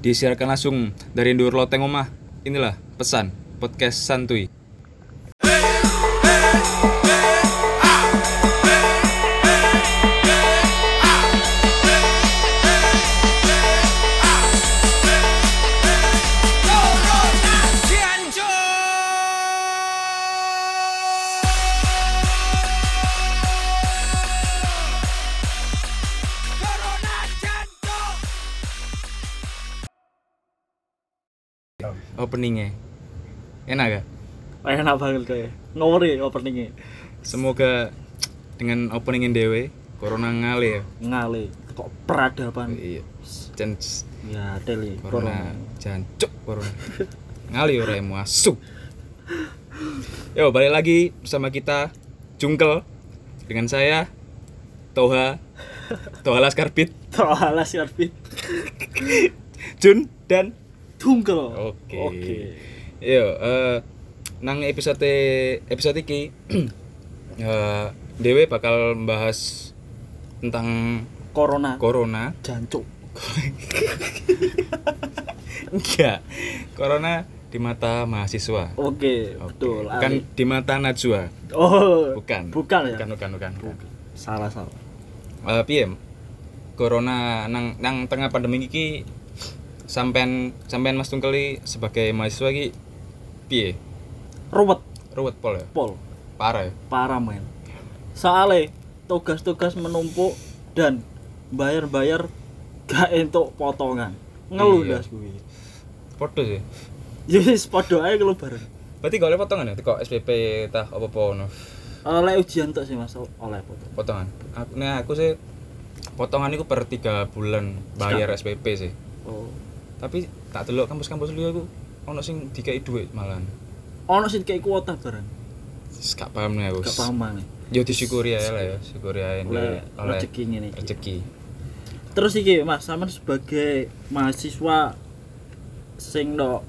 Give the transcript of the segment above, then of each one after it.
Disiarkan langsung dari Ndur Loteng Omah. Inilah pesan podcast santuy. Openingnya enak gak? enak banget kayak ngori openingnya Semoga dengan openingin dewe corona ngale ya. ngale kok peradaban Iya. Dan ya teli corona jancuk corona. Ngali ora yang masuk. Yo, balik lagi bersama kita Jungkel dengan saya Toha Toha Laskarbit Tohala siarbit Jun dan tungkel Oke. oke Yo, eh nang episode episode iki eh Dewe bakal membahas tentang corona corona. jancuk Enggak. Corona di mata mahasiswa. oke Oke. betul Bukan Ali. di mata Najwa. oh Bukan. bukan ya Bukan, bukan, bukan. bukan. salah salah Eh piye? Corona nang nang tengah pandemi iki sampean sampean Mas Tungkeli sebagai mahasiswa iki piye? ruwet Ruwet pol ya? pol Parah ya? parah men soalnya tugas-tugas menumpuk dan bayar-bayar gak entuk potongan ngeluh Iya. das kuwi Podo sih. ya wis padha ae ngeluh bareng Berarti gak oleh potongan ya? Kok SPP tah apa-apa ngono? oleh ujian tok sih mas oleh potong Potongan. Aku nah aku sih potongan itu per tiga bulan bayar SPP sih. oh Tapi tak delok kampus-kampus liya aku ono sing dikai duit malahan. ono sih kayak kuota bareng Wis Gak paham nih aku. gak paham maneh Yo disyukuri aja lah ya, syukuri aja oleh rezeki ngene iki rezeki. terus iki mas sama sebagai mahasiswa sing do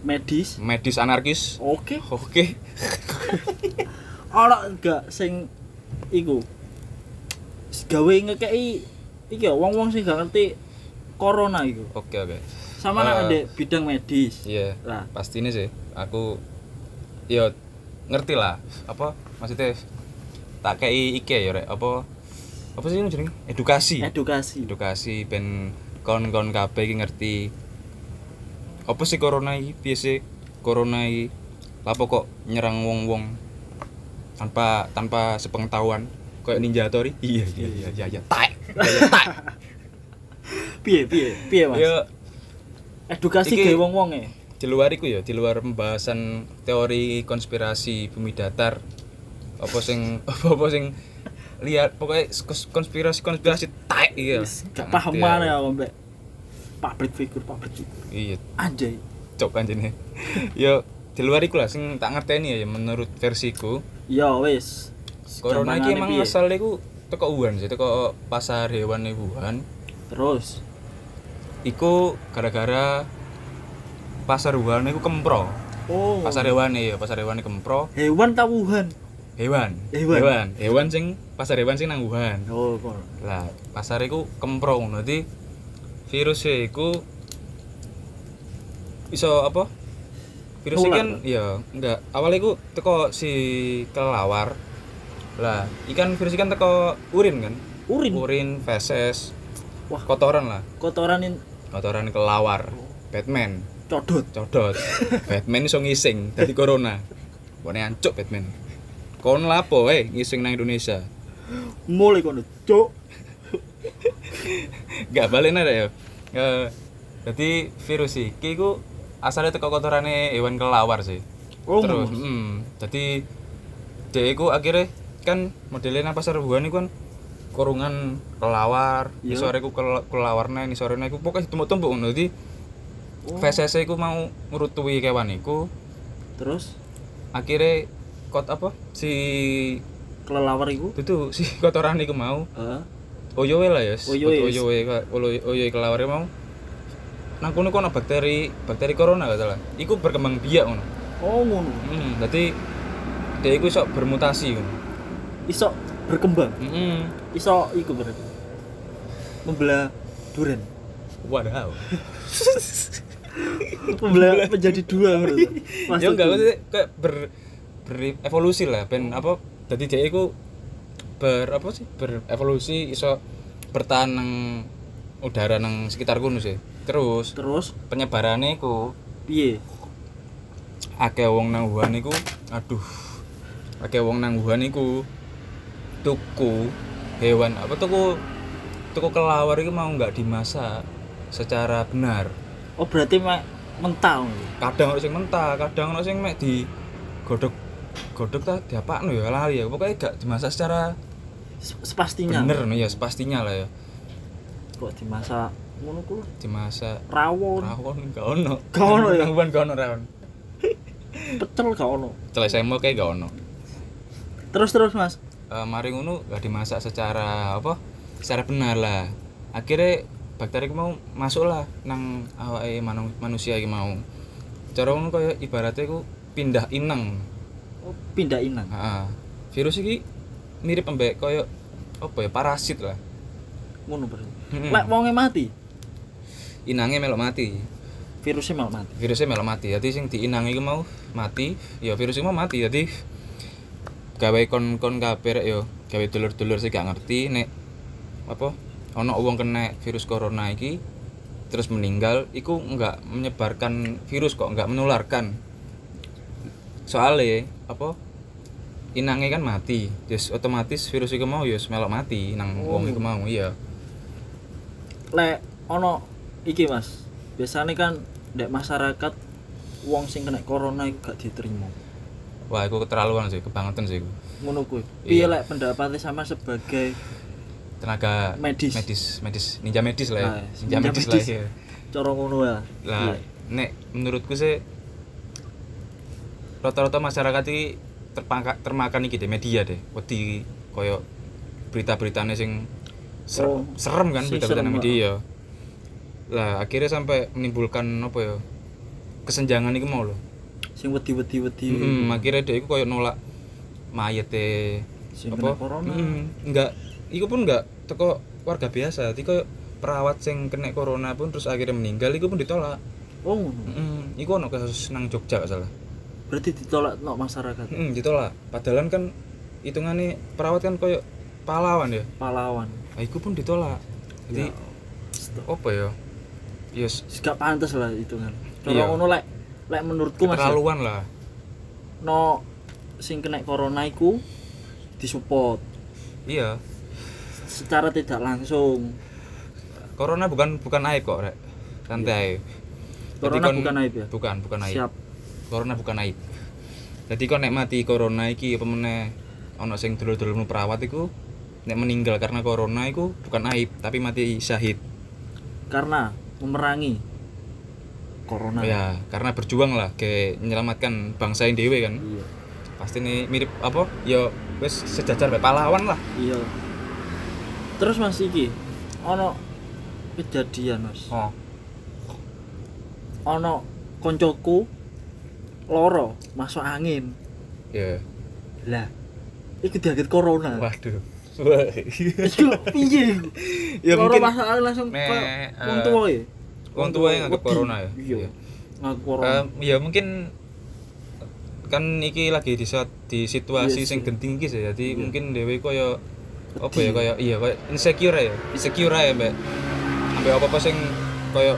medis Medis anarkis. oke Oke. ono gak sing iku gawe ngekei iki ya wong-wong sing gak ngerti corona iku Oke oke. sama Eh, nek ndek bidang medis. Iya. lah. Pasti ini sih. Aku yo ngerti lah. Apa maksudnya tak kayak ike ya rek. Apa apa sih ini jenenge edukasi. Edukasi. Edukasi ben kon-kon kabeh iki ngerti. Apa sih corona iki? Piye sih? Corona iki. Lapo kok nyerang wong-wong tanpa tanpa sepengetahuan. Kayak ninja tori? Iya iya iya iya iya. Tak. Iya iya tak piye piye piye mas? Ya edukasi Iki- gawe wong-wong e di luar iku ya di luar pembahasan teori konspirasi bumi datar. Apa sing apa apa sing lihat pokoknya konspirasi konspirasi tak iya gak paham mana ya. mbak pabrik figur pabrik figur. Iya. Anjay. Cok anjene. Yo di luar iku lah sing tak ngerteni ya menurut versiku ya wis. Corona iki Gampangane emang asal iku teko Wuhan sih teko pasar hewan Wuhan terus iku gara-gara pasar Wuhan iku kempro. Oh. Pasar hewan ya pasar hewan kempro. Hewan tawuhan hewan. Hewan. hewan. Hewan sing pasar hewan sing nang Wuhan. Oh kok. Lah pasar iku kempro ngono. Dadi virus iku iso apa? Virus iki Nular, kan ya enggak. Awalnya iku teko si kelelawar. Lah ikan virus ikan teko urin kan? Urin? Urin feses Wah. kotoran lah. Kotoran kotoran kelelawar Batman. Codot. Codot. Batman iso ngising dari corona. Bone ancuk Batman. Kon lapo eh ngising nang Indonesia? Mulai kono cuk. Gak balik ada ya. Eh, jadi virus iki ku asalnya teko kotorane hewan kelawar sih. oh Terus, Terus, hmm, jadi dia akhirnya kan modelnya pasar Wuhan iku kan kurungan kelawar, Iya. di sore ku kelawarnya, di sore iku pokoknya tumpuk-tumpuk ngono. Jadi Oh. feses iku mau ngrutui kewan iku, terus? Akhirnya kot apa? Si kelelawar iku? Itu si kotoran iku mau. Heeh. oyowe lah ya Oyowe. oyowe ka- oyo- oyowe kelawar mau. Nang kono kono bakteri bakteri corona gak salah. Iku berkembang biak ngono. Oh ngono. Hmm, dadi dia iku iso bermutasi ngono. Iso berkembang? Heeh iso iku berarti. Membelah duren. Wadaw. Membelah menjadi dua menurut. ya enggak maksudnya kayak ber berevolusi lah. Ben apa jadi dia itu ber apa sih? Berevolusi iso bertahan nang udara nang sekitar kono sih. Terus Terus? penyebarannya iku piye? akeh wong nang Wuhan iku aduh. Akeh wong nang Wuhan iku tuku hewan apa tuku tuku kelawar iku mau nggak dimasak secara benar Oh berarti mek mentah. kadang ono sing mentah kadang ono sing mek di godok godok ta diapakno ya lali ya pokoknya gak dimasak secara Se- Sepastinya. bener no ya sepastinya lah ya Kok dimasak ngono ku dimasak rawon, rawon gak ono Gak ono ya? Wuhan gak ono rawon pecel gak ono. saya mau kayak gak ono Terus terus Mas. Eh, mari ngono gak dimasak secara apa secara benar lah akhirnya bakteri mau masuk lah nang awake manu- manusia iki mau cara ngono kaya ibaratnya ku pindah inang Oh, pindah inang. Heeh. virus iki mirip ambek kaya apa ya parasit lah Ngono berarti. Mm-mm. Lek wonge mati, inangnya melok mati virusnya malah mati. virusnya melok mati jadi sing diinang iku mau mati ya virus iku mau mati jadi gawe kon kon kabeh yo gawe dulur-dulur sih gak ngerti nek apa ono wong kena virus corona iki terus meninggal iku enggak menyebarkan virus kok enggak menularkan soalnya apa inangnya kan mati terus otomatis virus iku mau ya melok mati nang wong iku mau iya Lek ono iki Mas. Biasanya kan ndek masyarakat wong sing kena corona iku gak diterima. Wah iku keterlaluan sih kebangetan sih Ngono kuwi. Piye Iya. lek pendapatnya sama sebagai tenaga Medis. medis medis ninja medis lah ya Ah, ninja, ninja medis, medis. lah ya cara ngono ya? lah Iya. nek menurutku sih rata-rata masyarakat ini terpangka, termakan iki deh media deh wedi koyo berita-beritanya sing ser- Oh, serem kan sing berita-berita media lah akhirnya sampai menimbulkan apa ya kesenjangan itu mau loh Sing wedi-wedi wedi. Hmm, akhirnya dia itu koyo nolak mayat Sing apa corona. Mm, enggak iku pun enggak teko warga biasa tapi koyo perawat sing kena corona pun terus akhirnya meninggal iku pun ditolak Oh, ngono. Mm, iku ono kasus nang Jogja gak salah Berarti ditolak no masyarakat. Mm, ditolak padahal kan hitungannya perawat kan koyo pahlawan ya Pahlawan. nah, iku pun ditolak jadi Ya, apa ya yes gak pantas lah itu kan. Iya. Ngono lek lek menurutku Mas. keterlaluan lah. No sing kena corona iku disupport. Iya. Secara tidak langsung. corona bukan bukan aib kok rek. Santai. Jadi Corona kon- bukan aib ya? bukan bukan aib. Siap. corona bukan aib. Jadi kok nek mati corona iki apa meneh ana sing dulur-dulur perawat iku nek meninggal karena corona iku bukan aib tapi mati syahid. Karena memerangi corona. ya karena berjuang lah ke menyelamatkan bangsa yang dewe kan Iya. pasti nih mirip apa ya wes sejajar pahlawan lah Iya. Terus Mas iki ono kejadian Mas. oh Ono koncoku loro masuk angin. ya Lah, iku diangkat corona. waduh Iku piye? Ya mungkin- masuk angin langsung Me- wong eh, tuwa ya. Wong tua yang Wedi. corona ya? Iya. Iya. Corona. Em, ya mungkin kan iki lagi di saat di situasi Iya sing genting iki sih jadi Iya. mungkin dewe koyo apa ya koyo iya koyo insecure ya insecure ya mbak ambek apa apa sing koyo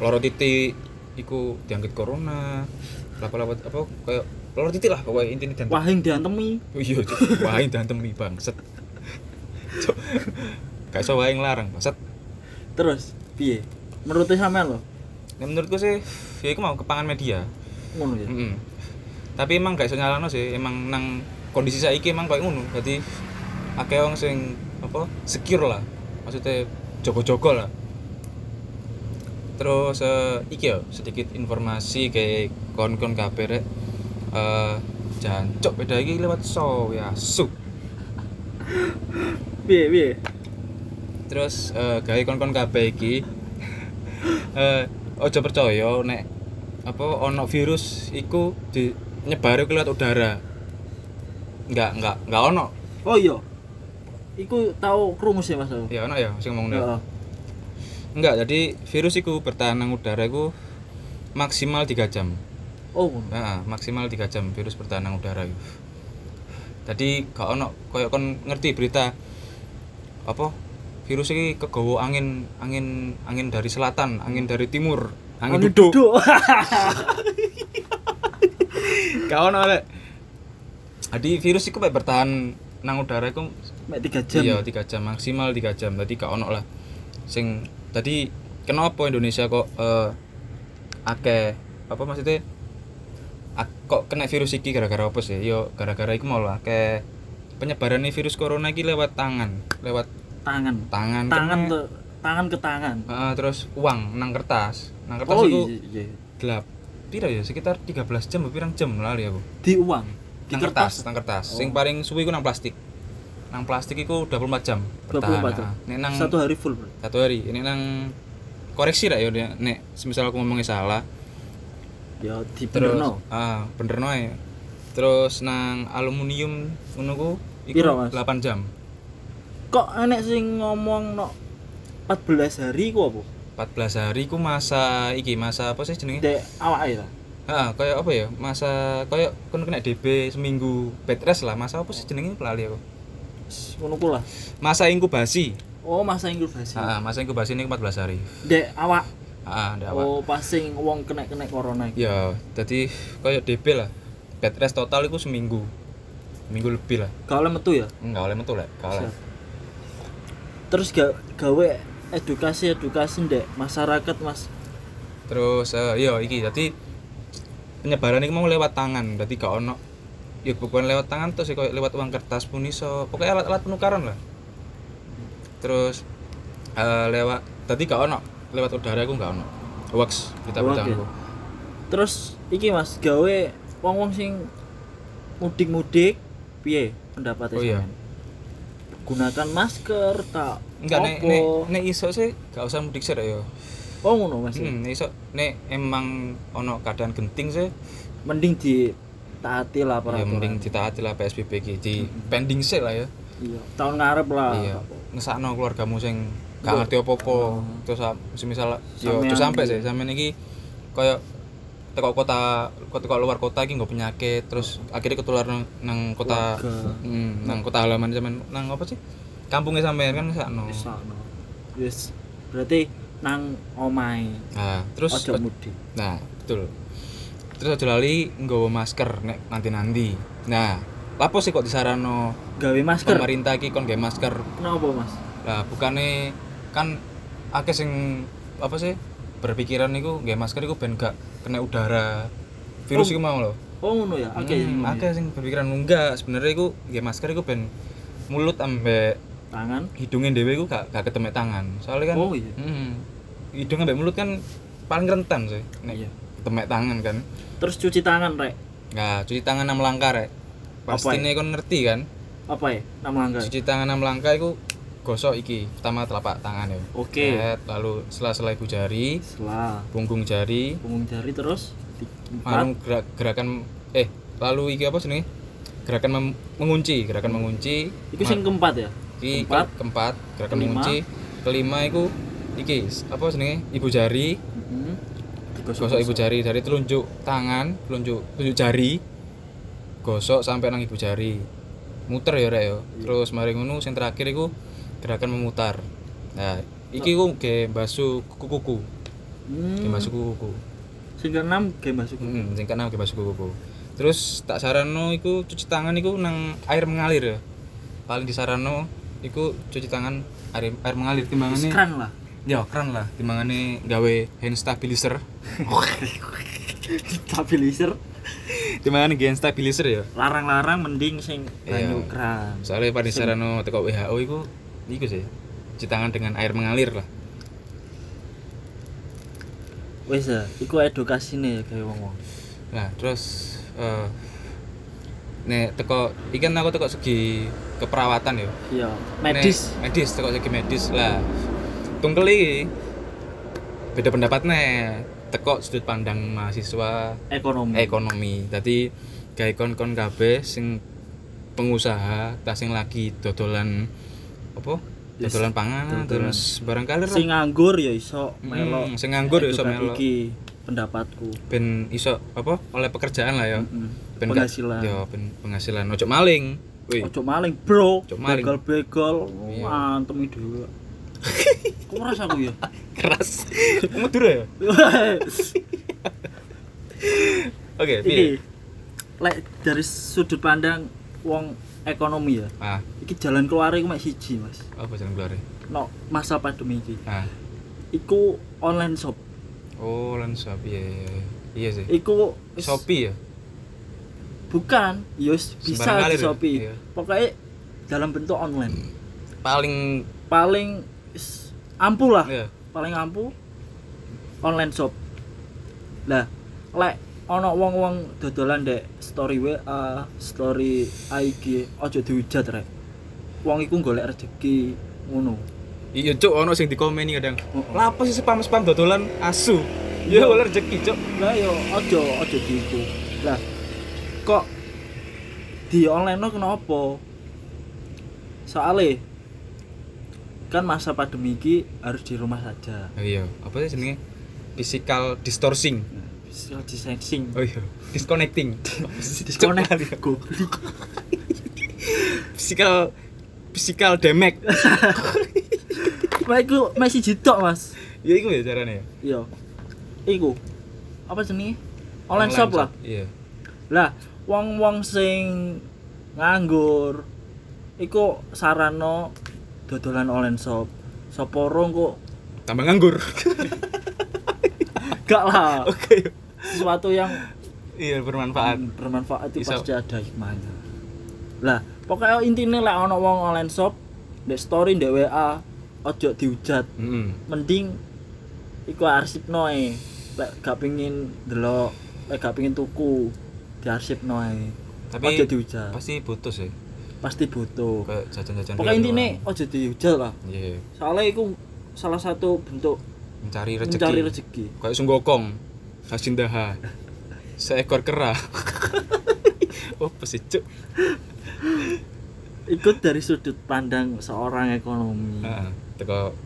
loro titik iku diangkut corona lapa-lapa apa koyo loro titik lah pokoknya intinya dan Wahing diantemi. Oh iya Cuk. wah ini temi bangset gak iso wae nglarang bangset Terus piye? Menurut sampean lho, Nah, menurutku sih ya iku mau kepangan media ngono ya. Mm-mm. Tapi emang gak iso nyalano sih, emang nang kondisi saiki emang kayak ngono. Jadi akeh wong sing apa secure lah. Maksudnya jogo-jogo lah. Terus eh, iki ya sedikit informasi kayak kon-kon kabeh rek. Eh jancuk beda iki lewat so ya su. Piye piye? Terus eh gawe kon-kon kabeh iki eh ojo percaya nek apa ono virus iku di nyebar lewat udara. Enggak, enggak, enggak ono. Oh iya. Iku tahu krungu sih Mas. Ya ono ya sing ngomong Heeh. enggak jadi virus iku bertahan nang udara iku maksimal 3 jam Oh, ngono. nah, maksimal 3 jam virus bertahan nang udara iku jadi gak ono koyo kon ngerti berita apa virus ini kegawa angin angin angin dari selatan angin dari timur angin, duduk gak ono rek jadi virus itu bertahan nang udara Mek 3 jam. Iya, 3 jam maksimal 3 jam. Tadi gak ono lah. Sing tadi kenapa Indonesia kok eh akeh apa maksudnya ak- kok kena virus iki gara-gara apa sih? Yo gara-gara iku mau lah akeh penyebaran virus corona iki lewat tangan, lewat tangan. tangan Tangan tuh tangan ke tangan. Heeh, terus uang nang kertas. Nang kertas Oh iku iya, iya. gelap. Pira ya sekitar 13 jam pirang jam lali aku. Di uang. Di Nang kertas, nang kertas. Sing Oh. paling suwi iku nang plastik. Nang plastik iku 24 jam 24 jam. Nah, Nek nang Satu hari full, Bro. satu hari ini nang koreksi lah ya Nek. semisal aku ngomongnya salah Ya di terus benerno. ah bener noe terus nang aluminium ku Piro, iku Mas? 8 jam Kok enek sing ngomong no 14 hari ku apa? 14 hari ku masa iki masa apa sih jenenge Dek awake ta. ah kayak apa ya masa kayak kon kena DB seminggu bed rest lah masa apa sih jenenge pelali aku Ngono ku lah. masa inkubasi Oh, masa inkubasi. ah masa inkubasi ini 14 hari Dek awak. ah ada apa Oh, pas sing wong kena-kena corona iki. ya jadi kayak DB lah bed rest total itu seminggu minggu lebih lah Gak oleh metu ya? enggak oleh metu lah oleh Siap. Terus ga, gawe edukasi-edukasi ndek masyarakat, Mas. terus eh, iya iki. Jadi penyebaran ini mau lewat tangan. Jadi gak ono ya bukan lewat tangan terus ya lewat uang kertas pun iso. Pokoknya alat-alat penukaran lah. Terus eh, lewat tadi gak ono. Lewat udara aku gak ono. Wax berita Oke. aku Terus iki Mas, gawe wong-wong sing mudik-mudik. Piye pendapatnya Oh, iya. Gunakan masker tak enggak nek nek nek iso sih gak usah mudik sih ya Oh ngono Mas. ya? hmm, iso nek emang ono keadaan genting sih. Mending di taati lah ya peraturan. mending ditaati lah PSBB iki di pending sih lah ya. Iya, tahun ngarep lah. iya. ngesakno keluargamu sing gak ngerti apa-apa. Terus sa- semisal yo terus sampai sih sampean iki koyo teko kota teko luar kota iki nggak penyakit terus akhirnya ketular nang, nang kota hmm, nang kota halaman sampean nang apa sih kampungnya sampean kan ngesakno Sakno. Wis berarti nang omahe. nah terus Ojo mudik. nah betul terus aja lali nggawa masker nek nanti-nanti nah lapo sih kok disarano Gawe masker. pemerintah iki kon gawe masker Kenapa Mas? lah bukannya kan akeh sing apa sih berpikiran niku nggak masker iku ben gak kena udara virus Oh. iku mau loh Oh ngono ya. Oke. Hmm, akeh sing berpikiran enggak sebenarnya iku nggak masker iku ben mulut ambek Tangan. hidungnya dewe iku gak gak ketemu tangan soalnya kan Oh, iya. hmm, hidung ambek mulut kan paling rentan sih nek Iya. ketemu tangan kan Terus cuci tangan rek. nggak cuci tangan enam langkah rek pasti nih kon ngerti kan Apa ya? Nama langkah. cuci tangan enam langkah iku gosok iki pertama telapak tangan ya. Oke. Set, lalu sela-sela ibu jari Setelah. punggung jari. Punggung jari terus di lalu gerak, gerakan eh lalu iki apa sih gerakan mem- mengunci gerakan mengunci. Iku sing keempat ya? iki keempat. ke- keempat gerakan Kelima. mengunci. Kelima iku iki apa sih ibu jari. Heeh. gosok ibu jari dari telunjuk tangan telunjuk telunjuk jari. Gosok sampai nang ibu jari. Muter ya rek ya. Terus mari ngono sing terakhir iku gerakan memutar nah iki ku ge basu kuku-kuku Hmm. ge basu kuku Sing keenam game masuk. Hmm, sing keenam ge basu kuku terus tak saranno iku cuci tangan iku nang air mengalir ya paling disaranno iku cuci tangan air air mengalir timbangane Keren lah. ya keren lah timbangane gawe hand stabilizer Stabilizer. timbangane gawe hand stabilizer ya Larang-larang mending sing Iya. banyu keran. soalnya pada sarano teko WHO iku iku sih cuci tangan dengan air mengalir lah Wis ya, iku edukasine ya kayak wong-wong. nah terus eh nek teko ikan aku teko segi keperawatan ya Iya, medis. Nek medis teko segi medis lah tungkel iki beda pendapat nih teko sudut pandang mahasiswa Ekonomi. ekonomi tadi gawe kon-kon kabeh sing pengusaha tak sing lagi dodolan apa? Yes. dodolan panganan terus barang kalir sing nganggur ya iso Hmm, melo sing nganggur ya iso melo. iki pendapatku. Ben iso apa? Oleh pekerjaan lah ya. Mm-mm. ben gak- penghasilan. ya ben penghasilan. Ojo maling. Wih. Ojo maling bro. Ojo maling. begal begal Iya. antem dhewe kok ngerasa aku ya. Keras. Madura ya? Oke piye? Lek dari sudut pandang wong ekonomi ya. Ah. Iki jalan keluar iku mek siji mas. Apa jalan keluar? No masa pandemi iki. Ah. Iku online shop. Oh lan shop iya iya. Iya. iya sih. Iku shopee ya? Bukan yus bisa Sembarang di ya? shopee. Iya. pokoknya dalam bentuk online. Paling paling ampuh lah. Ya paling ampuh online shop. Lah lek ono wong-wong dodolan dek story WA story IG ojo dihujat rek. Wong iku golek rezeki ngono. Iya cuk ono sing dikomeni kadang. Lah apa sih spam spam dodolan? Asu. Ya Iya. boleh rezeki cuk. Lah yo ojo ojo diiku. Lah kok di online no kenapa soalnya kan masa pandemi ini harus di rumah saja. Oh iya apa sih jenenge? Physical distorting Physical distancing oh iya. Disconnecting. Disconnect goblok. Physical physical damage. Wah, iku masih jitok mas. Ya itu ya caranya ya? Iya. Iku. Apa jenenge? Online, shop lah. iya. Lah wong wong sing nganggur iku sarano dodolan online shop. Sapa ora kok tambah nganggur. Gak lah. Oke sesuatu yang iya bermanfaat. Bermanfaat itu Iso. pasti ada hikmahnya. Lah pokoknya intinya lek ono wong online shop ndek story ndek WA ojo dihujat Mm. mending iku arsipno ae. Lek gak pengin delok lek gak pengin tuku diarsipno ae. Tapi ojo dihujat pasti butuh sih. Pasti butuh. Kayak jajan-jajan pokoknya doang. intinya ojo dihujat lah. Iya. Soalnya iku salah satu bentuk mencari rezeki mencari rezeki. kayak sunggokong hasindaha. Seekor kera. Oh pasti cuk? Ikut dari sudut pandang seorang ekonomi. Heeh, teko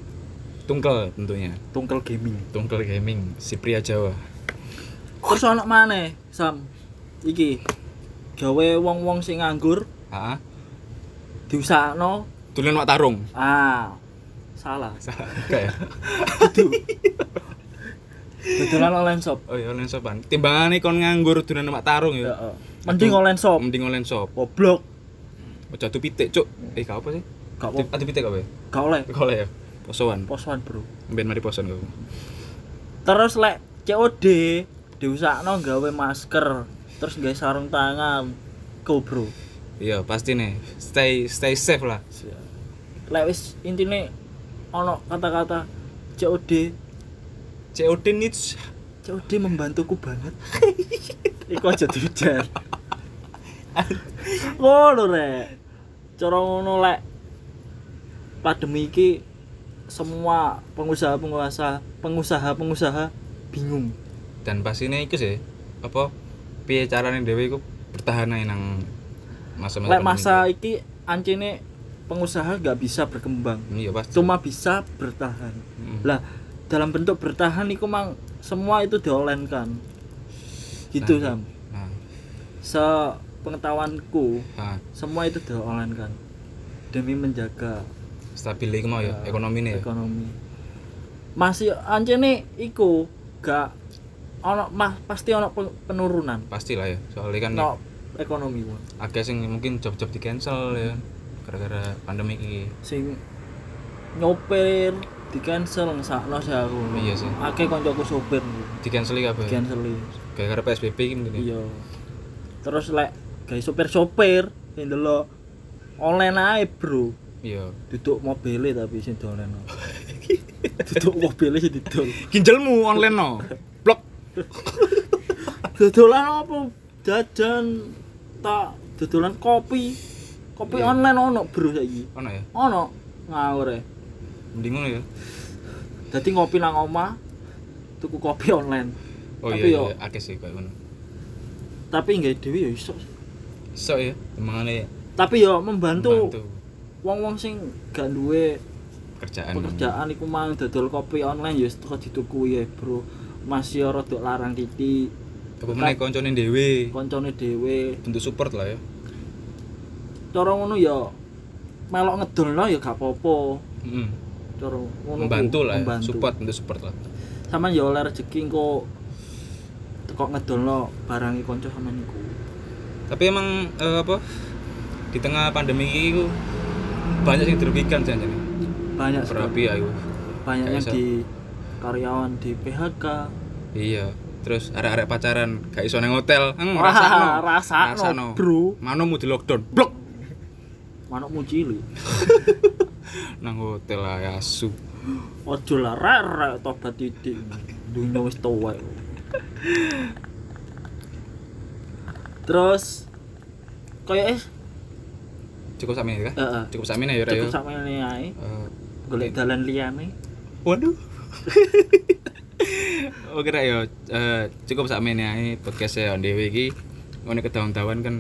tungkel tentunya. Tungkel gaming. Tungkel gaming si pria Jawa. Terus anak mana sam. Iki gawe wong-wong sing nganggur. Ah diusahakno tulen wak tarung. Ah salah. Salah kayak itu dodolan online shop. Oh iya online shopan. Timbangane kon nganggur tulen wak tarung ya, ya eh. mending online shop. Mending online shop. Goblok. Ojo atu pitik cuk. Eh kau apa sih? Gak Atu- atu pitik apa ya? Gak oleh. Kau ya? Posoan. Posoan bro. Ben mari poson kau terus lek COD diusahakno gawe masker terus gawe sarung tangan. Go bro. Iya pasti nih. Stay stay safe lah. Lek wis intine ono kata-kata COD COD needs COD membantuku banget. Iku aja diujar. Ngono rek. Cara ngono lek pandemi iki semua pengusaha-pengusaha pengusaha-pengusaha bingung. Dan pastinya itu sih apa piye carane dhewe iku bertahan ae nang masa-masa lek masa iki. ancene pengusaha nggak bisa berkembang. Iya pasti. Cuma bisa bertahan. Mm. lah dalam bentuk bertahan itu mang semua itu diolen kan gitu Nah, sam. nah, sepengetahuanku nah. semua itu diolen kan demi menjaga stabil iku mau ya Ya, ekonomi nih ya. ekonomi. Masih ancene iku gak ono mah pasti ono pen- penurunan. Pasti lah ya soalnya kan no ekonomi pun akeh sing mungkin job-job di cancel ya gara-gara pandemi iki sing nyopir di cancel ngesakno sih aku. Iya sih. akeh koncoku sopir. Di cancel apa di cancel gara-gara PSBB iki mungkin ya? Iya. Terus lek guys sopir-sopir yang delok online ae bro. Iya. Duduk mobilnya tapi sing dolen duduk mobilnya sing didol. Ginjalmu online no? Blok. Dodolan apa? Jajan tak dodolan kopi. Kopi Iya. online ono bro saiki. Ono ya? Ono ngawur ya mending ngono ya. Dadi ngopi nang omah tuku kopi online. Oh Tapi iya, yo- iya akeh sih kayak ngono. Tapi nggak dewi ya iso. So ya emangane tapi yo membantu membantu. wong-wong sing gak duwe kerjaan pekerjaan iku mang dodol kopi online ya teko dituku ya bro. Masih ora dok larang titik. Apa meneh koncone dhewe? koncone dhewe. Bentuk support lah ya. Cara ngono ya melok ngedolno ya gak apa-apa. Mm. cara membantu lah ya. membantu. support bentuk support lah. Sampean ya oleh rezeki engko teko ngedolno barang kanca sampean iku. Tapi emang eh, apa di tengah pandemi ini ku banyak yang dirugikan sih banyak berapi ayo banyak yang di karyawan di PHK iya terus arek-arek pacaran gak iso nang hotel. Wah, rasakno rasakno, bro. manomu di lockdown. Blok. Manukmu cilik nang hotel ya asu. Ojo lah tobat titik dunia wis tuwek terus kayak eh cukup sama ini kan Heeh. cukup sama ini ya cukup ya sama ini ae. Eh, golek dalan liyane. Waduh. Oke Rak, yo eh, cukup sak ini ae. Podcast on dewe iki. Ngene kedawan-dawan kan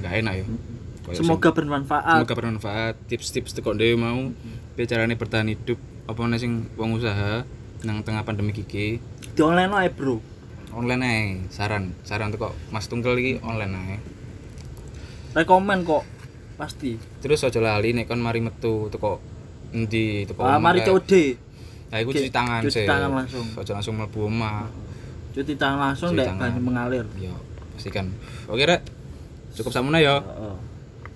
nggak enak yo semoga bermanfaat semoga bermanfaat tips-tips teko dhewe mau piye carane bertahan hidup apa meneh sing wong usaha nang tengah pandemi iki di online ae bro online ae saran saran teko Mas Tunggal iki online ae rekomen kok pasti terus aja lali nek kon mari metu teko endi teko ah, mari kae. code Lah iku Cuci- cuci tangan cuci sih. tangan langsung. Aja langsung mlebu omah. cuci tangan langsung Cuci tangan. banyu mengalir Yo, pastikan. Oke, Rek. Cukup samuna ya. Heeh.